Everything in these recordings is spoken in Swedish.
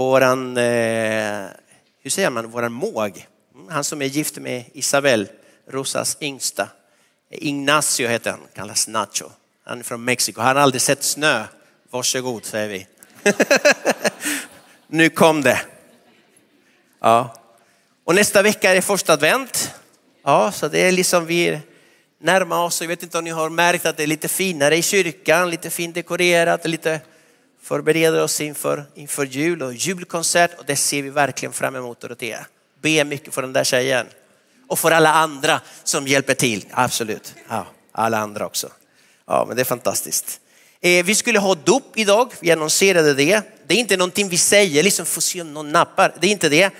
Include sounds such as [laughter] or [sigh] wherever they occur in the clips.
våran, eh, hur säger man, våran måg. Mm, han som är gift med Isabel, Rosas yngsta. Ignacio heter han, kallas Nacho. Han är från Mexiko, han har aldrig sett snö. Varsågod säger vi. [laughs] nu kom det. Ja. Och nästa vecka är det första advent. Ja, så det är liksom vi närmar oss. Jag vet inte om ni har märkt att det är lite finare i kyrkan, lite fint dekorerat, lite förbereder oss inför, inför jul och julkonsert och det ser vi verkligen fram emot Dorotea. Be mycket för den där tjejen. Och för alla andra som hjälper till, absolut. Ja, alla andra också. Ja, men det är fantastiskt. Eh, vi skulle ha dop idag, vi annonserade det. Det är inte någonting vi säger, liksom får se om någon nappar. Det är inte det.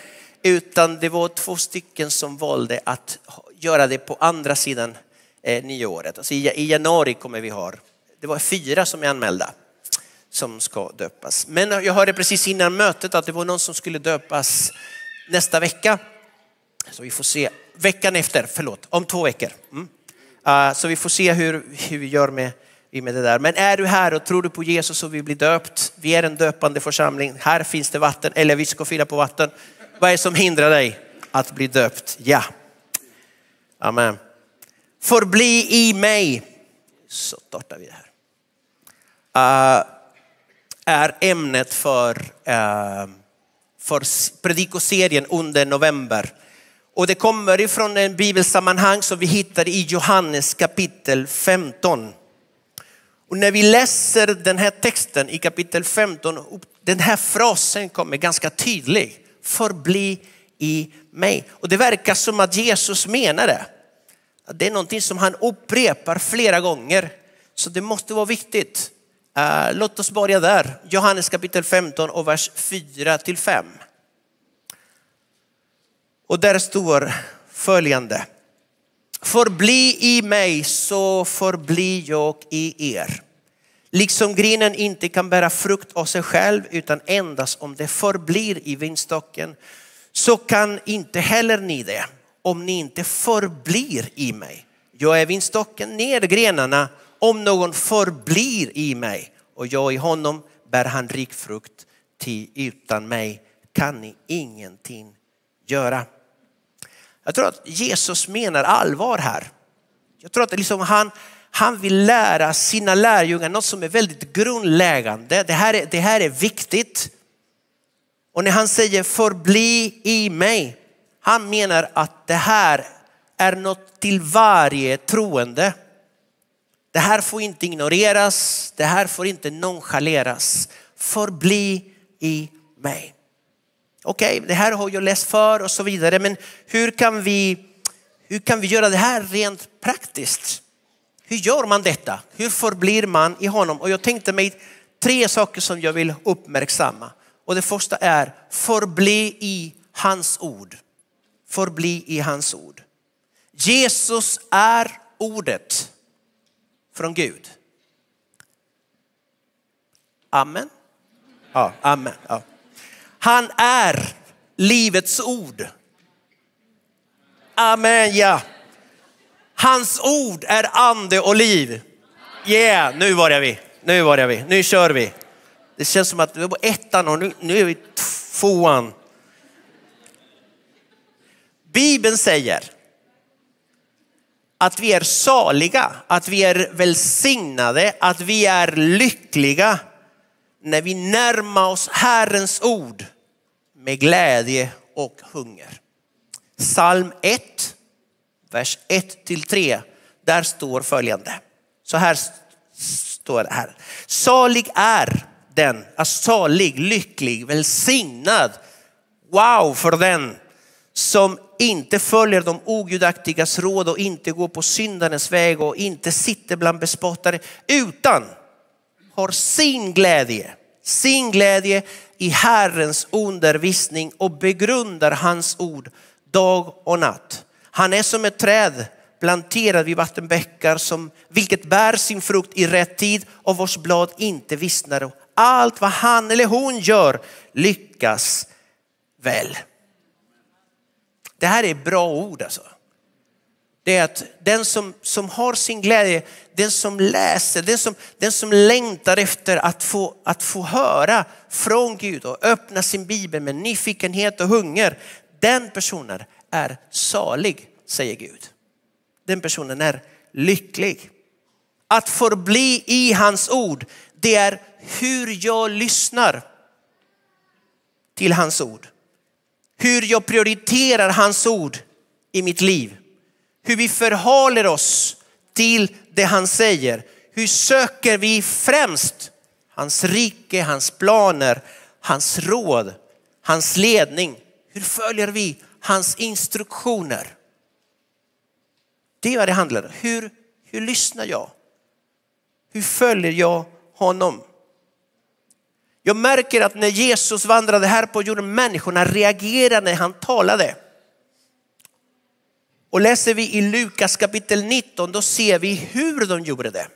Utan det var två stycken som valde att göra det på andra sidan eh, nyåret. Alltså i, I januari kommer vi ha, det var fyra som är anmälda som ska döpas. Men jag hörde precis innan mötet att det var någon som skulle döpas nästa vecka. Så vi får se, veckan efter, förlåt, om två veckor. Mm. Uh, så vi får se hur, hur vi gör med, med det där. Men är du här och tror du på Jesus och vill bli döpt, vi är en döpande församling, här finns det vatten, eller vi ska fylla på vatten. Vad är det som hindrar dig att bli döpt? Ja. Amen. Förbli i mig. Så startar vi det här. Uh, är ämnet för, eh, för predikoserien under november. Och det kommer ifrån en bibelsammanhang som vi hittar i Johannes kapitel 15. Och när vi läser den här texten i kapitel 15, den här frasen kommer ganska tydlig. Förbli i mig. Och det verkar som att Jesus menar det. Det är någonting som han upprepar flera gånger. Så det måste vara viktigt. Eh, låt oss börja där. Johannes kapitel 15 och vers 4 till 5. Och där står följande. Förbli i mig så förbli jag i er. Liksom grenen inte kan bära frukt av sig själv utan endast om det förblir i vinstocken så kan inte heller ni det om ni inte förblir i mig. Jag är vinstocken, ner grenarna. Om någon förblir i mig och jag i honom bär han rik frukt. Ty utan mig kan ni ingenting göra. Jag tror att Jesus menar allvar här. Jag tror att liksom han, han vill lära sina lärjungar något som är väldigt grundläggande. Det här är, det här är viktigt. Och när han säger förbli i mig, han menar att det här är något till varje troende. Det här får inte ignoreras, det här får inte nonchaleras. Förbli i mig. Okej, okay, det här har jag läst för och så vidare, men hur kan vi, hur kan vi göra det här rent praktiskt? Hur gör man detta? Hur förblir man i honom? Och jag tänkte mig tre saker som jag vill uppmärksamma. Och det första är förbli i hans ord. Förbli i hans ord. Jesus är ordet från Gud. Amen. Ja, amen. Ja. Han är livets ord. Amen, ja. Hans ord är ande och liv. Yeah, nu börjar vi. Nu börjar vi. Nu kör vi. Det känns som att vi var ettan och nu, nu är vi tvåan. Bibeln säger att vi är saliga, att vi är välsignade, att vi är lyckliga när vi närmar oss Herrens ord med glädje och hunger. Psalm 1, vers 1 till 3. Där står följande. Så här står det här. Salig är den, alltså salig, lycklig, välsignad. Wow för den som inte följer de ogudaktigas råd och inte går på syndarens väg och inte sitter bland bespottare utan har sin glädje, sin glädje i Herrens undervisning och begrundar hans ord dag och natt. Han är som ett träd planterad vid vattenbäckar som vilket bär sin frukt i rätt tid och vars blad inte vissnar. Allt vad han eller hon gör lyckas väl. Det här är bra ord alltså. det är att den som, som har sin glädje, den som läser, den som, den som längtar efter att få, att få höra från Gud och öppna sin bibel med nyfikenhet och hunger. Den personen är salig, säger Gud. Den personen är lycklig. Att förbli i hans ord, det är hur jag lyssnar till hans ord. Hur jag prioriterar hans ord i mitt liv. Hur vi förhåller oss till det han säger. Hur söker vi främst hans rike, hans planer, hans råd, hans ledning. Hur följer vi hans instruktioner? Det är vad det handlar om. Hur, hur lyssnar jag? Hur följer jag honom? Jag märker att när Jesus vandrade här på jorden, människorna reagerade när han talade. Och läser vi i Lukas kapitel 19, då ser vi hur de gjorde det.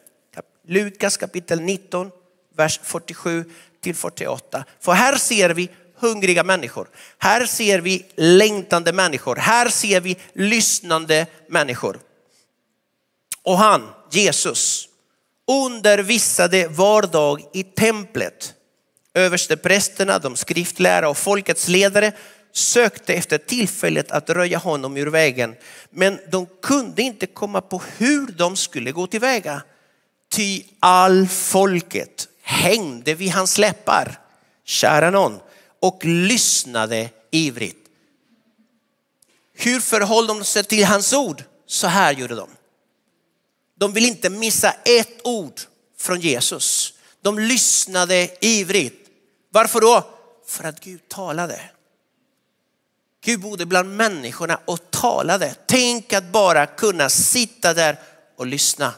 Lukas kapitel 19, vers 47 till 48. För här ser vi hungriga människor. Här ser vi längtande människor. Här ser vi lyssnande människor. Och han, Jesus, undervisade var dag i templet. Översteprästerna, de skriftlärare och folkets ledare sökte efter tillfället att röja honom ur vägen. Men de kunde inte komma på hur de skulle gå tillväga. Ty all folket hängde vid hans läppar, kära någon, och lyssnade ivrigt. Hur förhöll de sig till hans ord? Så här gjorde de. De vill inte missa ett ord från Jesus. De lyssnade ivrigt. Varför då? För att Gud talade. Gud bodde bland människorna och talade. Tänk att bara kunna sitta där och lyssna.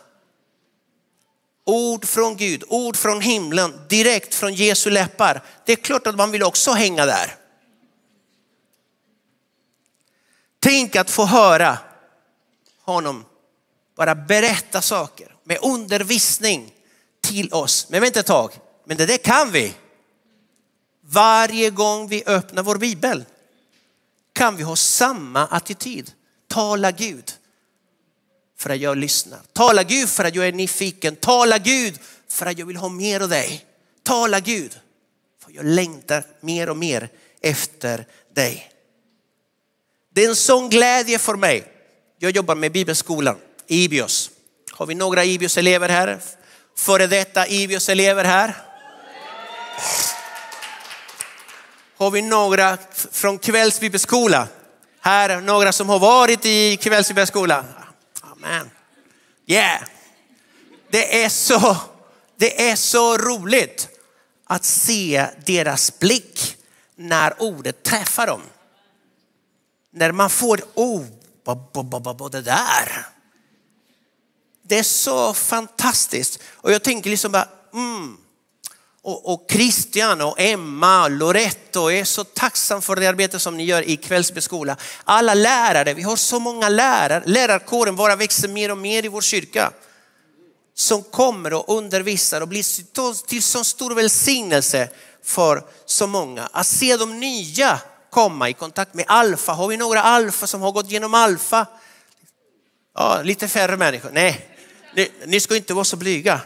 Ord från Gud, ord från himlen, direkt från Jesu läppar. Det är klart att man vill också hänga där. Tänk att få höra honom bara berätta saker med undervisning till oss. Men vänta ett tag, men det där kan vi. Varje gång vi öppnar vår bibel kan vi ha samma attityd. Tala Gud för att jag lyssnar. Tala Gud för att jag är nyfiken. Tala Gud för att jag vill ha mer av dig. Tala Gud för att jag längtar mer och mer efter dig. Det är en sån glädje för mig. Jag jobbar med bibelskolan, Ibios. Har vi några Ibios elever här? Före detta Ibios elever här? Har vi några från kvällsbibelskola? Här, några som har varit i kvällsbibelskola. Amen. Yeah. Det är så, det är så roligt att se deras blick när ordet träffar dem. När man får, oh, det där. Det är så fantastiskt. Och jag tänker liksom bara, mm, och, och Christian och Emma och Loretto är så tacksam för det arbete som ni gör i kvällsbeskola. Alla lärare, vi har så många lärare. Lärarkåren bara växer mer och mer i vår kyrka. Som kommer och undervisar och blir till så stor välsignelse för så många. Att se de nya komma i kontakt med alfa. Har vi några alfa som har gått igenom alfa? Ja, lite färre människor. Nej, ni, ni ska inte vara så blyga.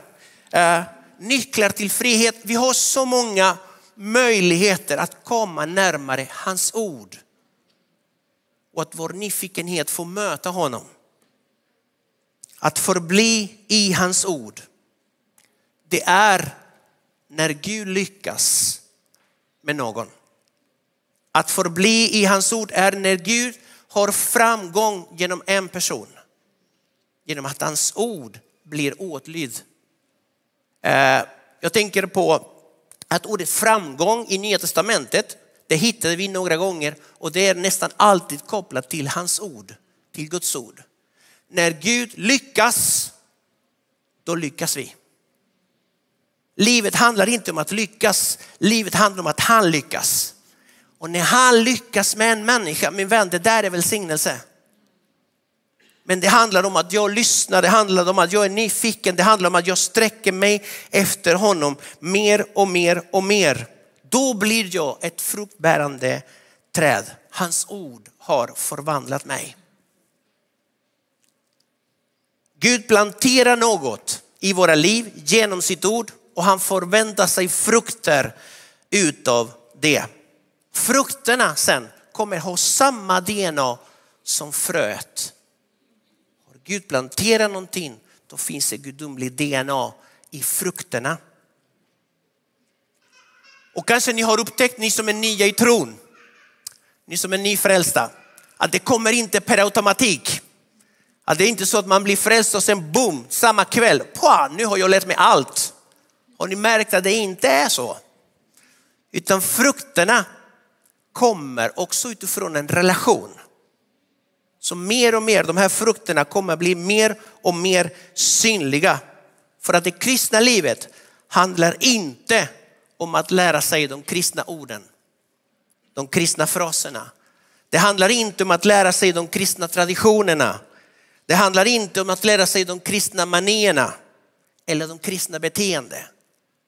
Uh, nycklar till frihet. Vi har så många möjligheter att komma närmare hans ord. Och att vår nyfikenhet får möta honom. Att förbli i hans ord. Det är när Gud lyckas med någon. Att förbli i hans ord är när Gud har framgång genom en person. Genom att hans ord blir åtlydd Eh, jag tänker på att ordet framgång i Nya Testamentet, det hittade vi några gånger och det är nästan alltid kopplat till hans ord, till Guds ord. När Gud lyckas, då lyckas vi. Livet handlar inte om att lyckas, livet handlar om att han lyckas. Och när han lyckas med en människa, min vän, det där är välsignelse. Men det handlar om att jag lyssnar, det handlar om att jag är nyfiken, det handlar om att jag sträcker mig efter honom mer och mer och mer. Då blir jag ett fruktbärande träd. Hans ord har förvandlat mig. Gud planterar något i våra liv genom sitt ord och han förväntar sig frukter utav det. Frukterna sen kommer ha samma DNA som fröet. Gud planterar någonting, då finns det gudomlig DNA i frukterna. Och kanske ni har upptäckt, ni som är nya i tron, ni som är nyfrälsta, att det kommer inte per automatik. Att det är inte så att man blir frälst och sen boom, samma kväll, Pua, nu har jag lärt mig allt. Har ni märkt att det inte är så? Utan frukterna kommer också utifrån en relation. Så mer och mer, de här frukterna kommer bli mer och mer synliga. För att det kristna livet handlar inte om att lära sig de kristna orden, de kristna fraserna. Det handlar inte om att lära sig de kristna traditionerna. Det handlar inte om att lära sig de kristna manierna eller de kristna beteende.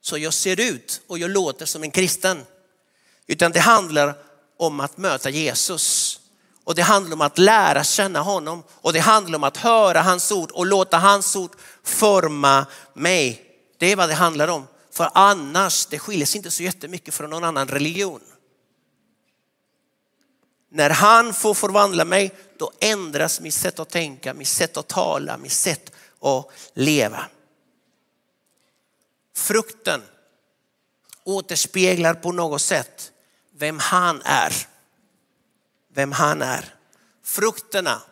Så jag ser ut och jag låter som en kristen. Utan det handlar om att möta Jesus. Och det handlar om att lära känna honom och det handlar om att höra hans ord och låta hans ord forma mig. Det är vad det handlar om. För annars, det skiljer sig inte så jättemycket från någon annan religion. När han får förvandla mig, då ändras mitt sätt att tänka, mitt sätt att tala, mitt sätt att leva. Frukten återspeglar på något sätt vem han är. Vem han är. Frukterna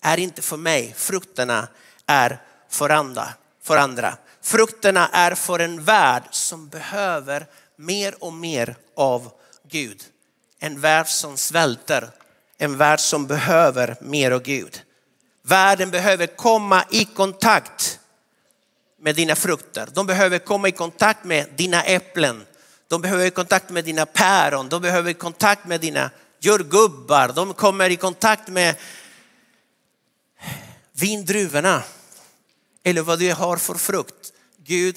är inte för mig, frukterna är för andra. För andra. Frukterna är för en värld som behöver mer och mer av Gud. En värld som svälter, en värld som behöver mer av Gud. Världen behöver komma i kontakt med dina frukter. De behöver komma i kontakt med dina äpplen. De behöver kontakt med dina päron. De behöver kontakt med dina jordgubbar. De kommer i kontakt med vindruvorna. Eller vad du har för frukt. Gud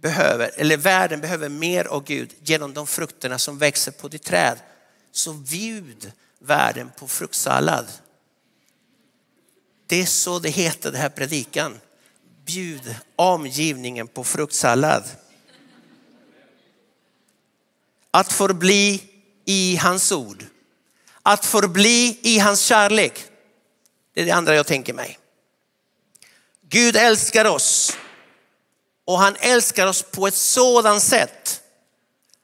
behöver, eller världen behöver mer av Gud genom de frukterna som växer på ditt träd. Så bjud världen på fruktsallad. Det är så det heter, den här predikan. Bjud omgivningen på fruktsallad. Att förbli i hans ord. Att förbli i hans kärlek. Det är det andra jag tänker mig. Gud älskar oss och han älskar oss på ett sådant sätt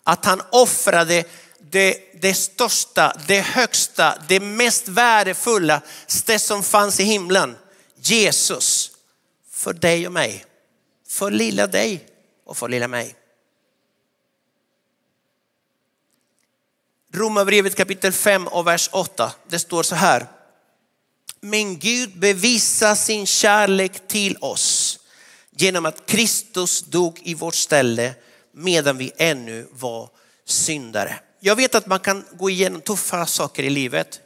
att han offrade det, det största, det högsta, det mest värdefulla, det som fanns i himlen. Jesus. För dig och mig. För lilla dig och för lilla mig. Romarbrevet kapitel 5 och vers 8. Det står så här. Men Gud bevisar sin kärlek till oss genom att Kristus dog i vårt ställe medan vi ännu var syndare. Jag vet att man kan gå igenom tuffa saker i livet.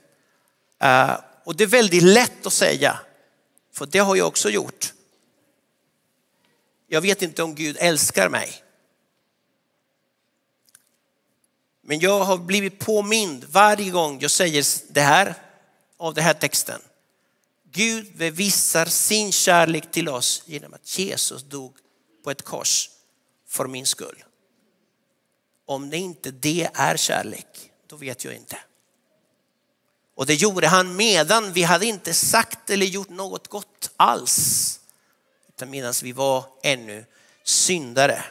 Eh, och det är väldigt lätt att säga, för det har jag också gjort. Jag vet inte om Gud älskar mig. Men jag har blivit påmind varje gång jag säger det här av den här texten. Gud bevisar sin kärlek till oss genom att Jesus dog på ett kors för min skull. Om det inte det är kärlek, då vet jag inte. Och det gjorde han medan vi hade inte sagt eller gjort något gott alls. Utan medan vi var ännu syndare.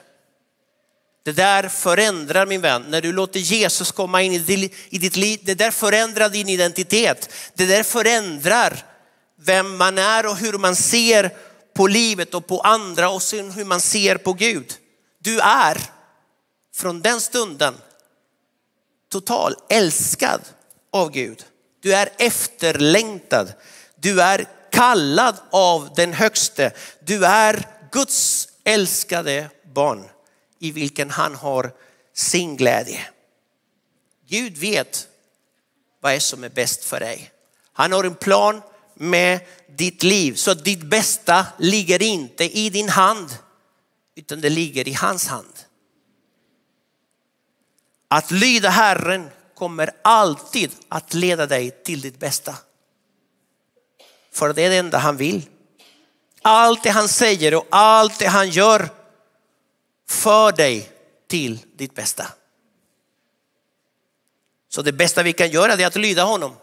Det där förändrar min vän, när du låter Jesus komma in i ditt liv, det där förändrar din identitet. Det där förändrar vem man är och hur man ser på livet och på andra och sen hur man ser på Gud. Du är från den stunden total älskad av Gud. Du är efterlängtad. Du är kallad av den högste. Du är Guds älskade barn i vilken han har sin glädje. Gud vet vad är som är bäst för dig. Han har en plan med ditt liv så att ditt bästa ligger inte i din hand utan det ligger i hans hand. Att lyda Herren kommer alltid att leda dig till ditt bästa. För det är det enda han vill. allt det han säger och allt det han gör för dig till ditt bästa. Så det bästa vi kan göra är att lyda honom.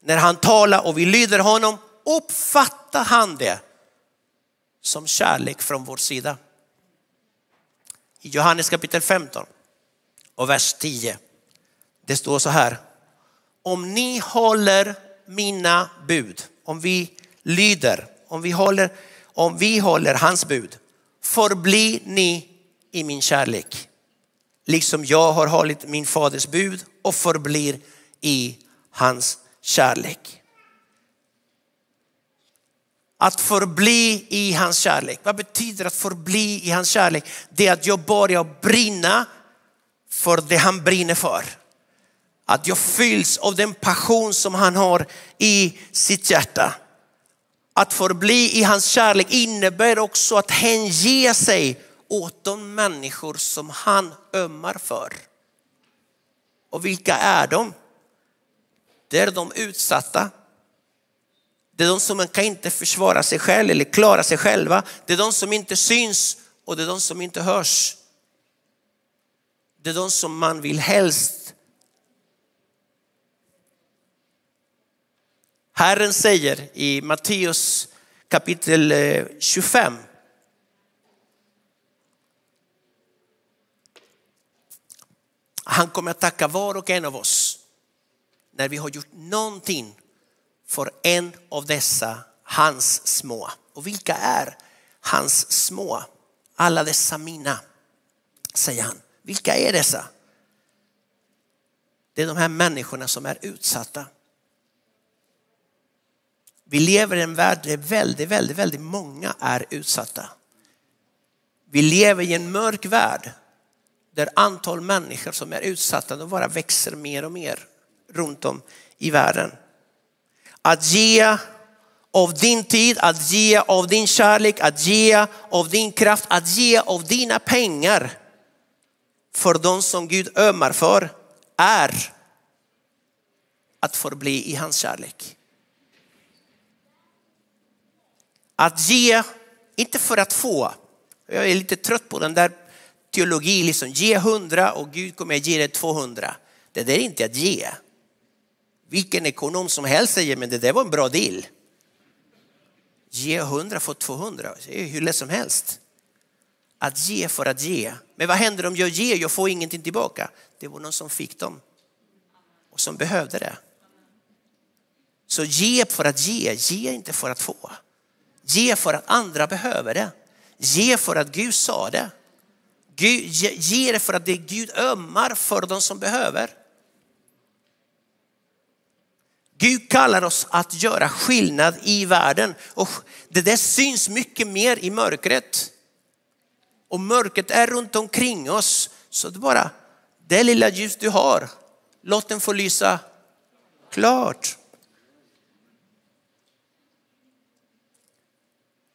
När han talar och vi lyder honom uppfattar han det som kärlek från vår sida. I Johannes kapitel 15 och vers 10. Det står så här. Om ni håller mina bud, om vi lyder, om vi håller, om vi håller hans bud, Förbli ni i min kärlek. Liksom jag har hållit min faders bud och förblir i hans kärlek. Att förbli i hans kärlek. Vad betyder att förbli i hans kärlek? Det är att jag börjar brinna för det han brinner för. Att jag fylls av den passion som han har i sitt hjärta. Att förbli i hans kärlek innebär också att hänge sig åt de människor som han ömmar för. Och vilka är de? Det är de utsatta. Det är de som kan inte försvara sig själv eller klara sig själva. Det är de som inte syns och det är de som inte hörs. Det är de som man vill helst. Herren säger i Matteus kapitel eh, 25 Han kommer att tacka var och en av oss när vi har gjort någonting för en av dessa hans små. Och vilka är hans små? Alla dessa mina, säger han. Vilka är dessa? Det är de här människorna som är utsatta. Vi lever i en värld där väldigt, väldigt, väldigt många är utsatta. Vi lever i en mörk värld där antal människor som är utsatta de bara växer mer och mer runt om i världen. Att ge av din tid, att ge av din kärlek, att ge av din kraft, att ge av dina pengar för de som Gud ömmar för är att förbli i hans kärlek. Att ge, inte för att få. Jag är lite trött på den där teologin, liksom ge hundra och Gud kommer att ge dig 200. Det där är inte att ge. Vilken ekonom som helst säger men det där var en bra deal. Ge hundra för 200, det är hur lätt som helst. Att ge för att ge. Men vad händer om jag ger, jag får ingenting tillbaka? Det var någon som fick dem och som behövde det. Så ge för att ge, ge inte för att få. Ge för att andra behöver det. Ge för att Gud sa det. ge det för att det Gud ömmar för de som behöver. Gud kallar oss att göra skillnad i världen och det där syns mycket mer i mörkret. Och mörkret är runt omkring oss. Så det bara, det lilla ljus du har, låt den få lysa klart.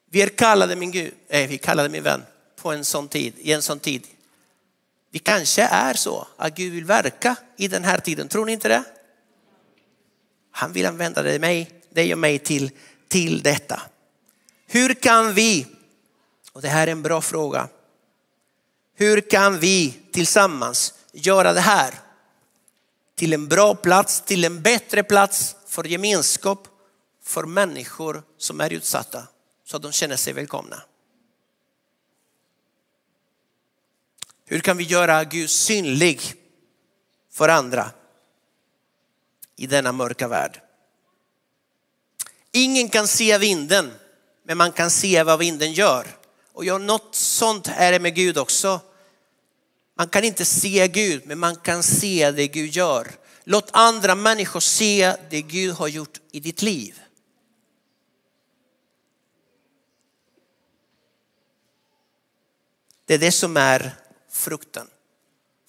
Vi är kallade min Gud, nej, vi kallade min vän på en sån tid, i en sån tid. Vi kanske är så att Gud vill verka i den här tiden, tror ni inte det? Han vill använda dig, mig, dig och mig till, till detta. Hur kan vi, och det här är en bra fråga, hur kan vi tillsammans göra det här till en bra plats, till en bättre plats för gemenskap, för människor som är utsatta så att de känner sig välkomna. Hur kan vi göra Gud synlig för andra? i denna mörka värld. Ingen kan se vinden, men man kan se vad vinden gör. Och ja, något sånt är det med Gud också. Man kan inte se Gud, men man kan se det Gud gör. Låt andra människor se det Gud har gjort i ditt liv. Det är det som är frukten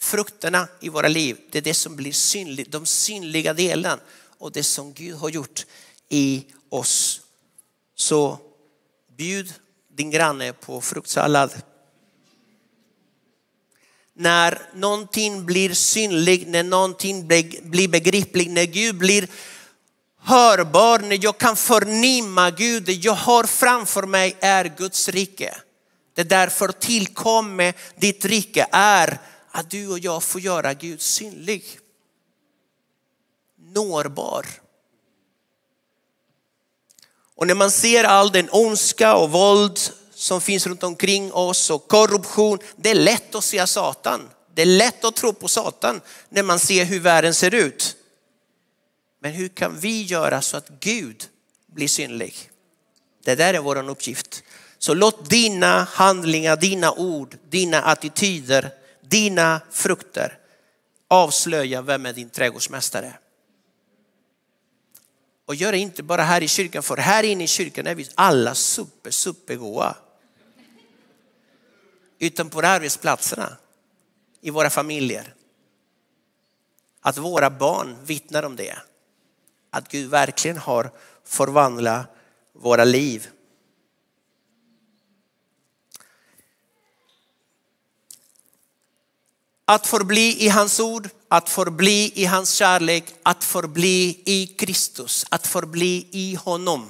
frukterna i våra liv, det är det som blir synligt, de synliga delen och det som Gud har gjort i oss. Så bjud din granne på fruktsallad. När någonting blir synligt, när någonting blir begripligt, när Gud blir hörbar, när jag kan förnimma Gud, det jag har framför mig är Guds rike. Det därför tillkommer ditt rike är att du och jag får göra Gud synlig. Nårbar. Och när man ser all den ondska och våld som finns runt omkring oss och korruption, det är lätt att se Satan. Det är lätt att tro på Satan när man ser hur världen ser ut. Men hur kan vi göra så att Gud blir synlig? Det där är vår uppgift. Så låt dina handlingar, dina ord, dina attityder, dina frukter avslöja vem är din trädgårdsmästare. Och gör det inte bara här i kyrkan, för här inne i kyrkan är vi alla super, supergoa. Utan på arbetsplatserna, i våra familjer. Att våra barn vittnar om det. Att Gud verkligen har förvandlat våra liv. Att förbli i hans ord, att förbli i hans kärlek, att förbli i Kristus, att förbli i honom.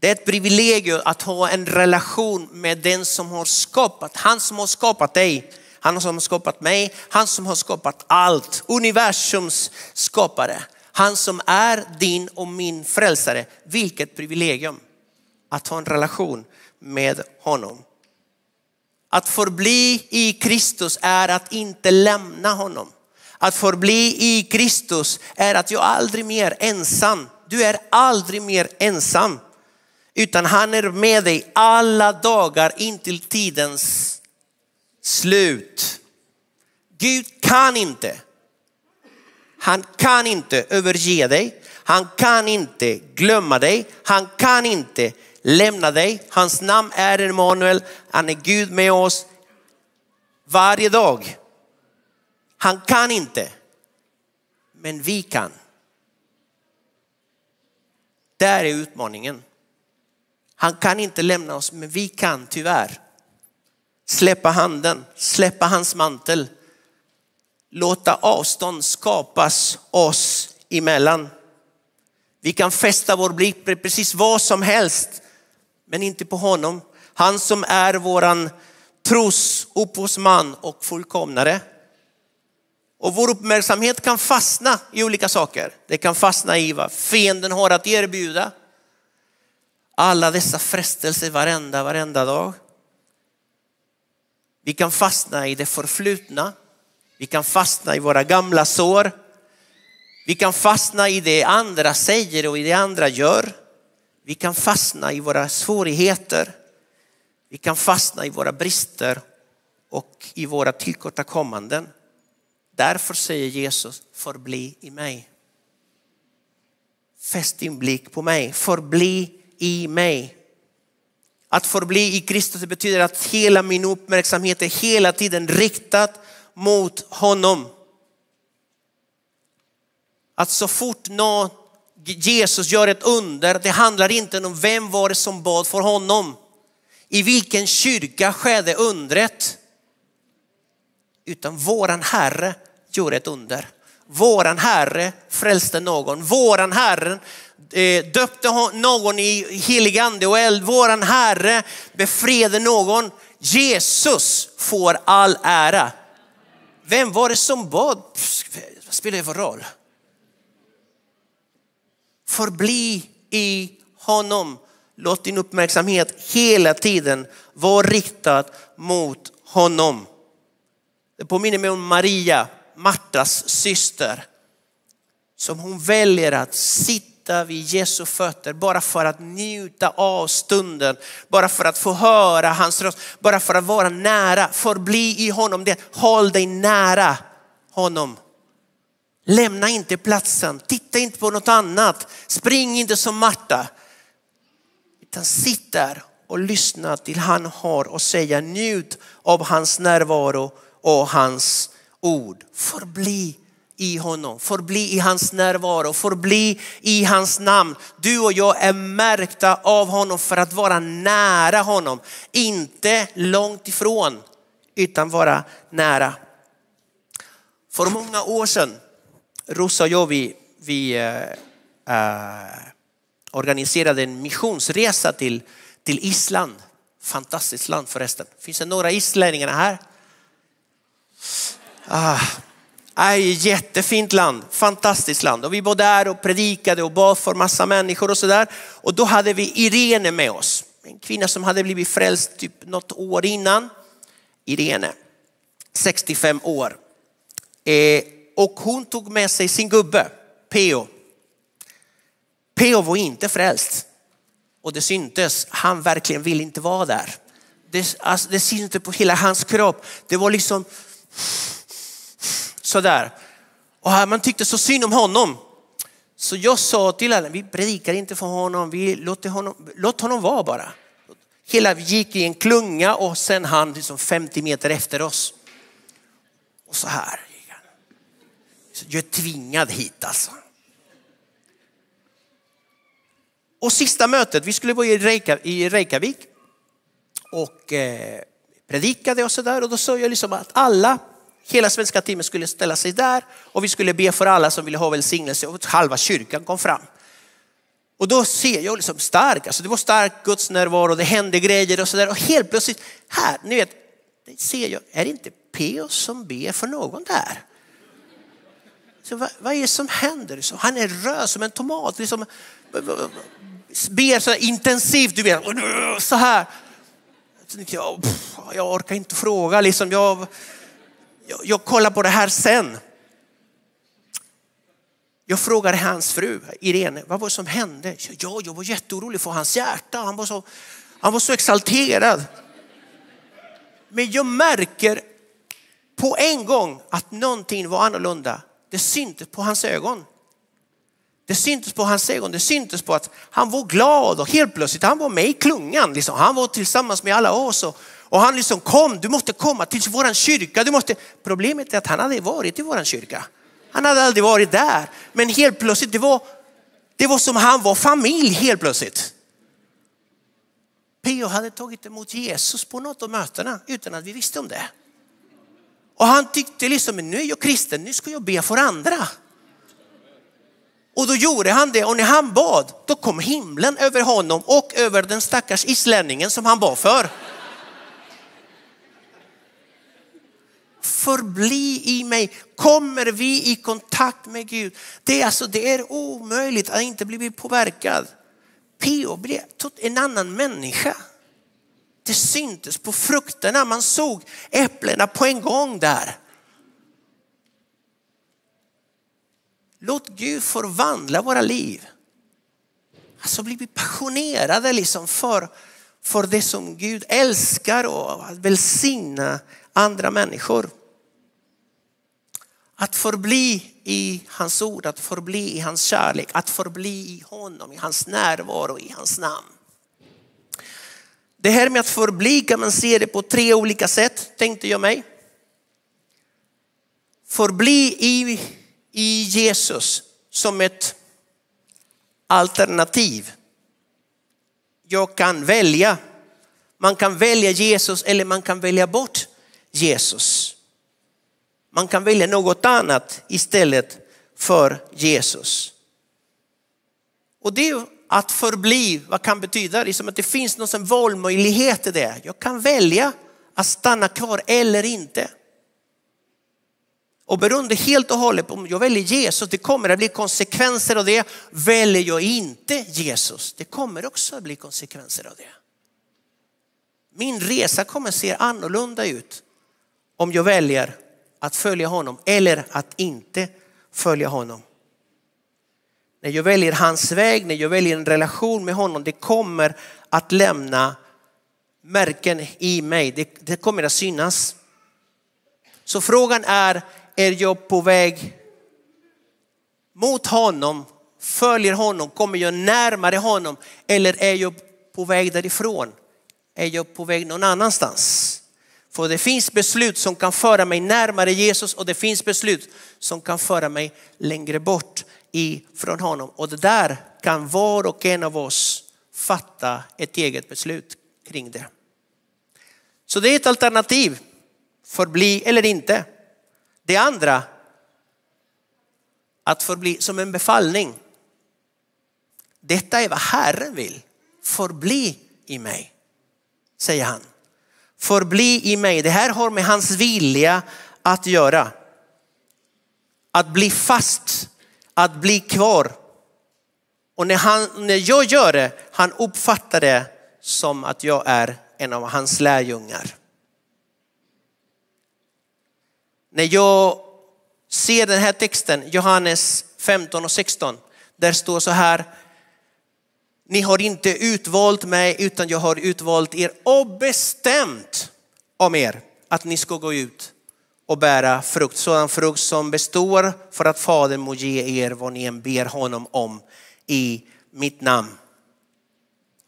Det är ett privilegium att ha en relation med den som har skapat, han som har skapat dig, han som har skapat mig, han som har skapat allt, universums skapare. Han som är din och min frälsare. Vilket privilegium att ha en relation med honom. Att förbli i Kristus är att inte lämna honom. Att förbli i Kristus är att jag aldrig mer ensam. Du är aldrig mer ensam. Utan han är med dig alla dagar intill tidens slut. Gud kan inte, han kan inte överge dig. Han kan inte glömma dig. Han kan inte lämna dig. Hans namn är Emanuel. Han är Gud med oss varje dag. Han kan inte, men vi kan. Där är utmaningen. Han kan inte lämna oss, men vi kan tyvärr släppa handen, släppa hans mantel, låta avstånd skapas oss emellan. Vi kan fästa vår blick på precis vad som helst men inte på honom. Han som är våran tros upphovsman och fullkomnare. Och vår uppmärksamhet kan fastna i olika saker. Det kan fastna i vad fienden har att erbjuda. Alla dessa frestelser varenda, varenda dag. Vi kan fastna i det förflutna. Vi kan fastna i våra gamla sår. Vi kan fastna i det andra säger och i det andra gör. Vi kan fastna i våra svårigheter. Vi kan fastna i våra brister och i våra tillkortakommanden. Därför säger Jesus, förbli i mig. Fäst din blick på mig, förbli i mig. Att förbli i Kristus betyder att hela min uppmärksamhet är hela tiden riktad mot honom. Att så fort någon Jesus gör ett under, det handlar inte om vem var det som bad för honom. I vilken kyrka skedde undret? Utan våran Herre gjorde ett under. Våran Herre frälste någon. Våran Herre eh, döpte någon i helig ande och eld. Våran Herre befriade någon. Jesus får all ära. Vem var det som bad? Vad spelar det för roll? Förbli i honom. Låt din uppmärksamhet hela tiden vara riktad mot honom. Det påminner mig om Maria, Martas syster, som hon väljer att sitta vid Jesu fötter bara för att njuta av stunden, bara för att få höra hans röst, bara för att vara nära, förbli i honom. Det, håll dig nära honom. Lämna inte platsen, titta inte på något annat, spring inte som Marta. Utan sitt där och lyssna till han har att säga. Njut av hans närvaro och hans ord. Förbli i honom, förbli i hans närvaro, förbli i hans namn. Du och jag är märkta av honom för att vara nära honom. Inte långt ifrån, utan vara nära. För många år sedan Rosa och jag, vi, vi eh, eh, organiserade en missionsresa till, till Island. Fantastiskt land förresten. Finns det några islänningar här? Ah, Aj, jättefint land, fantastiskt land. Och vi var där och predikade och bad för massa människor och sådär. Och då hade vi Irene med oss. En kvinna som hade blivit frälst typ något år innan. Irene, 65 år. Eh, och hon tog med sig sin gubbe, Peo. Peo var inte frälst. Och det syntes, han verkligen ville inte vara där. Det, alltså, det syntes på hela hans kropp. Det var liksom sådär. Och man tyckte så synd om honom. Så jag sa till alla, vi predikar inte för honom, vi låter honom, låt honom vara bara. Hela vi gick i en klunga och sen han liksom 50 meter efter oss. Och så här jag är tvingad hit alltså. Och sista mötet, vi skulle vara i Reykjavik och eh, predikade och sådär och då sa jag liksom att alla Hela svenska teamet skulle ställa sig där och vi skulle be för alla som ville ha välsignelse och halva kyrkan kom fram. Och då ser jag liksom stark, alltså det var stark Guds närvaro, det hände grejer och sådär och helt plötsligt här, ni vet, ser jag, är det inte P.O. som ber för någon där? Så vad, vad är det som händer? Så han är röd som en tomat, liksom, ber så intensivt, du vet, så här. Jag, jag orkar inte fråga, liksom, jag, jag, jag kollar på det här sen. Jag frågade hans fru Irene, vad var det som hände? Ja, jag var jätteorolig för hans hjärta. Han var så, han var så exalterad. Men jag märker på en gång att någonting var annorlunda. Det syntes på hans ögon. Det syntes på hans ögon, det syntes på att han var glad och helt plötsligt, han var med i klungan. Liksom. Han var tillsammans med alla oss och, och han liksom kom, du måste komma till våran kyrka. Du måste... Problemet är att han hade varit i våran kyrka. Han hade aldrig varit där. Men helt plötsligt, det var, det var som han var familj helt plötsligt. Pio hade tagit emot Jesus på något av mötena utan att vi visste om det. Och han tyckte liksom, nu är jag kristen, nu ska jag be för andra. Och då gjorde han det och när han bad, då kom himlen över honom och över den stackars islänningen som han bad för. förbli i mig. Kommer vi i kontakt med Gud, det är, alltså, det är omöjligt att inte bli påverkad. P.O. blev en annan människa. Det syntes på frukterna, man såg äpplena på en gång där. Låt Gud förvandla våra liv. Alltså blir vi passionerade liksom för, för det som Gud älskar och att välsigna andra människor. Att förbli i hans ord, att förbli i hans kärlek, att förbli i honom, i hans närvaro, i hans namn. Det här med att förbli kan man se det på tre olika sätt, tänkte jag mig. Förbli i, i Jesus som ett alternativ. Jag kan välja. Man kan välja Jesus eller man kan välja bort Jesus. Man kan välja något annat istället för Jesus. Och det att förbli, vad kan betyda? Det är som att det finns någon valmöjlighet i det. Jag kan välja att stanna kvar eller inte. Och beroende helt och hållet på om jag väljer Jesus, det kommer att bli konsekvenser av det. Väljer jag inte Jesus, det kommer också att bli konsekvenser av det. Min resa kommer att se annorlunda ut om jag väljer att följa honom eller att inte följa honom. När jag väljer hans väg, när jag väljer en relation med honom, det kommer att lämna märken i mig. Det, det kommer att synas. Så frågan är, är jag på väg mot honom, följer honom, kommer jag närmare honom eller är jag på väg därifrån? Är jag på väg någon annanstans? För det finns beslut som kan föra mig närmare Jesus och det finns beslut som kan föra mig längre bort ifrån honom. Och det där kan var och en av oss fatta ett eget beslut kring det. Så det är ett alternativ, förbli eller inte. Det andra, att förbli som en befallning. Detta är vad Herren vill. Förbli i mig, säger han. Förbli i mig. Det här har med hans vilja att göra. Att bli fast, att bli kvar. Och när, han, när jag gör det, han uppfattar det som att jag är en av hans lärjungar. När jag ser den här texten, Johannes 15 och 16, där står så här, ni har inte utvalt mig utan jag har utvalt er och bestämt om er att ni ska gå ut och bära frukt, sådan frukt som består för att Fadern må ge er vad ni än ber honom om i mitt namn.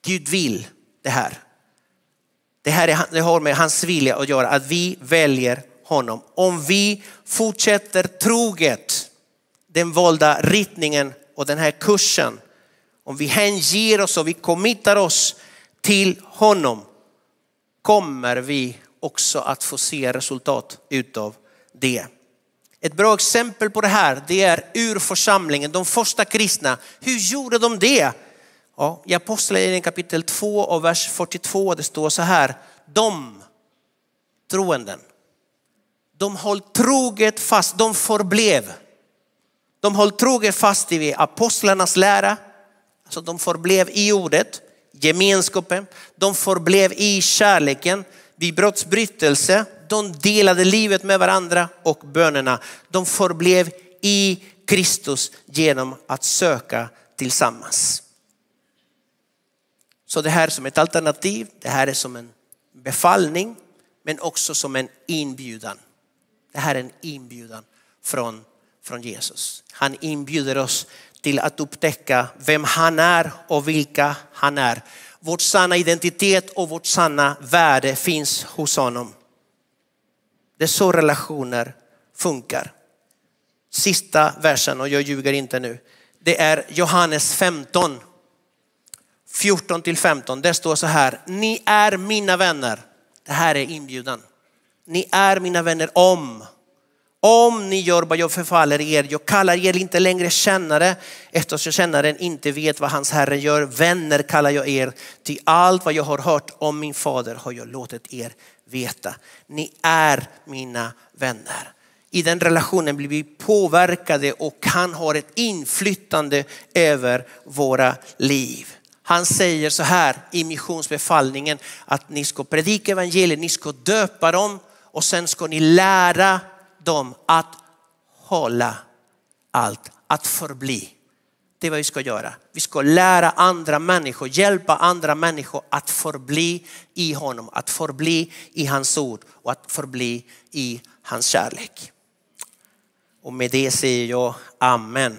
Gud vill det här. Det här är, det har med hans vilja att göra, att vi väljer honom. Om vi fortsätter troget den valda riktningen och den här kursen, om vi hänger oss och vi committar oss till honom, kommer vi också att få se resultat utav det. Ett bra exempel på det här, det är ur församlingen, de första kristna. Hur gjorde de det? Ja, I Apostlagärningarna kapitel 2 och vers 42, det står så här. De troenden, de höll troget fast, de förblev. De höll troget fast vid apostlarnas lära, alltså de förblev i ordet, gemenskapen, de förblev i kärleken, vid brottsbrytelse, de delade livet med varandra och bönerna. De förblev i Kristus genom att söka tillsammans. Så det här är som ett alternativ, det här är som en befallning, men också som en inbjudan. Det här är en inbjudan från, från Jesus. Han inbjuder oss till att upptäcka vem han är och vilka han är. Vår sanna identitet och vårt sanna värde finns hos honom. Det är så relationer funkar. Sista versen, och jag ljuger inte nu, det är Johannes 15. 14 till 15, Det står så här, ni är mina vänner. Det här är inbjudan. Ni är mina vänner om, om ni gör vad jag förfaller er. Jag kallar er inte längre kännare eftersom kännaren inte vet vad hans herre gör. Vänner kallar jag er, till allt vad jag har hört om min fader har jag låtit er veta. Ni är mina vänner. I den relationen blir vi påverkade och han har ett inflytande över våra liv. Han säger så här i missionsbefallningen att ni ska predika evangeliet, ni ska döpa dem och sen ska ni lära dem att hålla allt, att förbli. Det är vad vi ska göra. Vi ska lära andra människor, hjälpa andra människor att förbli i honom, att förbli i hans ord och att förbli i hans kärlek. Och med det säger jag Amen.